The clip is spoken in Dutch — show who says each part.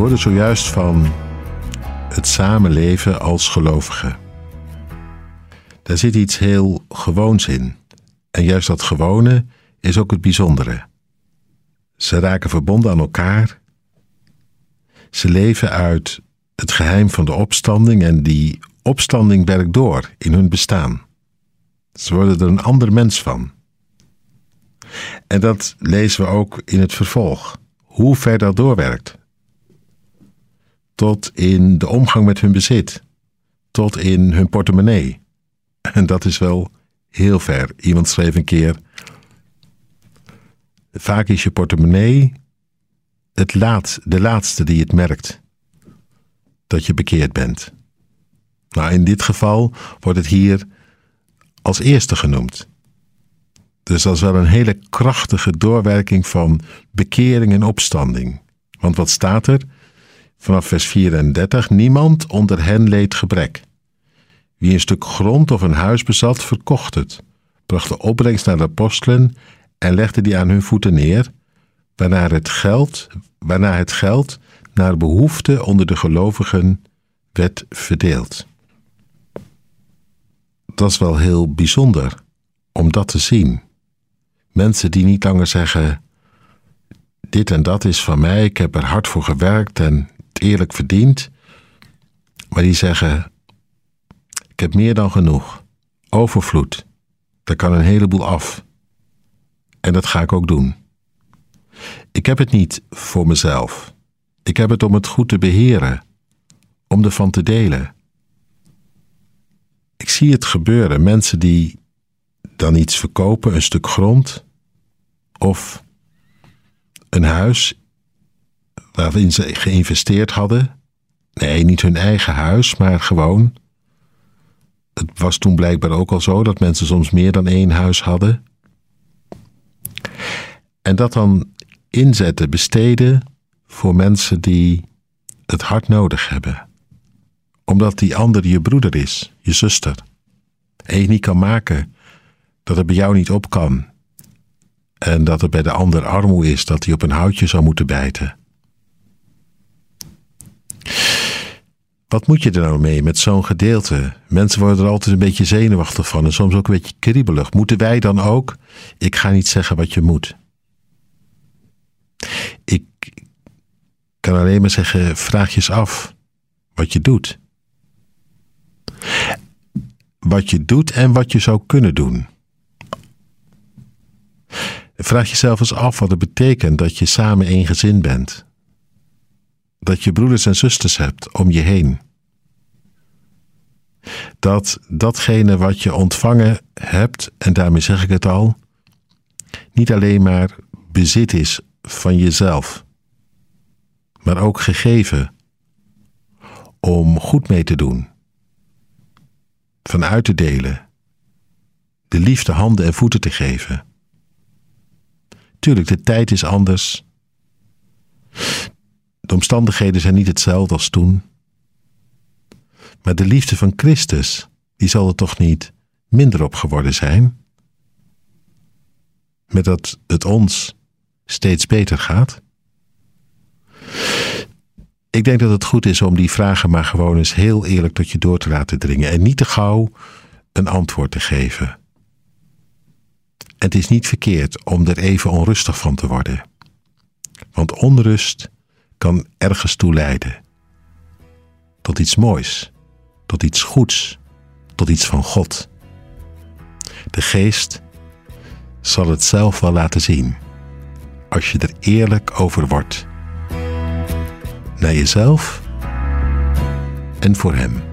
Speaker 1: hoorde zojuist van het samenleven als gelovige. Daar zit iets heel gewoons in. En juist dat gewone is ook het bijzondere. Ze raken verbonden aan elkaar. Ze leven uit het geheim van de opstanding en die opstanding werkt door in hun bestaan. Ze worden er een ander mens van. En dat lezen we ook in het vervolg. Hoe ver dat doorwerkt. Tot in de omgang met hun bezit. Tot in hun portemonnee. En dat is wel heel ver. Iemand schreef een keer. Vaak is je portemonnee het laat, de laatste die het merkt dat je bekeerd bent. Nou, in dit geval wordt het hier als eerste genoemd. Dus dat is wel een hele krachtige doorwerking van bekering en opstanding. Want wat staat er? Vanaf vers 34: Niemand onder hen leed gebrek. Wie een stuk grond of een huis bezat, verkocht het, bracht de opbrengst naar de apostelen en legde die aan hun voeten neer, waarna het geld, waarna het geld naar behoefte onder de gelovigen werd verdeeld. Dat is wel heel bijzonder om dat te zien. Mensen die niet langer zeggen: Dit en dat is van mij, ik heb er hard voor gewerkt en eerlijk verdiend. Maar die zeggen: Ik heb meer dan genoeg. Overvloed. Daar kan een heleboel af. En dat ga ik ook doen. Ik heb het niet voor mezelf. Ik heb het om het goed te beheren, om ervan te delen. Ik zie het gebeuren. Mensen die dan iets verkopen, een stuk grond of een huis waarin ze geïnvesteerd hadden. Nee, niet hun eigen huis, maar gewoon. Het was toen blijkbaar ook al zo dat mensen soms meer dan één huis hadden. En dat dan inzetten, besteden voor mensen die het hard nodig hebben. Omdat die ander je broeder is, je zuster. En je niet kan maken dat het bij jou niet op kan. En dat het bij de ander armoe is dat hij op een houtje zou moeten bijten. Wat moet je er nou mee met zo'n gedeelte? Mensen worden er altijd een beetje zenuwachtig van en soms ook een beetje kriebelig. Moeten wij dan ook? Ik ga niet zeggen wat je moet. Ik kan alleen maar zeggen: vraag je af wat je doet. Wat je doet en wat je zou kunnen doen. Vraag jezelf eens af wat het betekent dat je samen één gezin bent. Dat je broeders en zusters hebt om je heen. Dat datgene wat je ontvangen hebt, en daarmee zeg ik het al, niet alleen maar bezit is van jezelf, maar ook gegeven om goed mee te doen, van uit te delen, de liefde handen en voeten te geven. Tuurlijk, de tijd is anders. De omstandigheden zijn niet hetzelfde als toen. Maar de liefde van Christus, die zal er toch niet minder op geworden zijn? Met dat het ons steeds beter gaat? Ik denk dat het goed is om die vragen maar gewoon eens heel eerlijk tot je door te laten dringen en niet te gauw een antwoord te geven. Het is niet verkeerd om er even onrustig van te worden. Want onrust kan ergens toe leiden. Tot iets moois, tot iets goeds, tot iets van God. De geest zal het zelf wel laten zien, als je er eerlijk over wordt. Naar jezelf en voor Hem.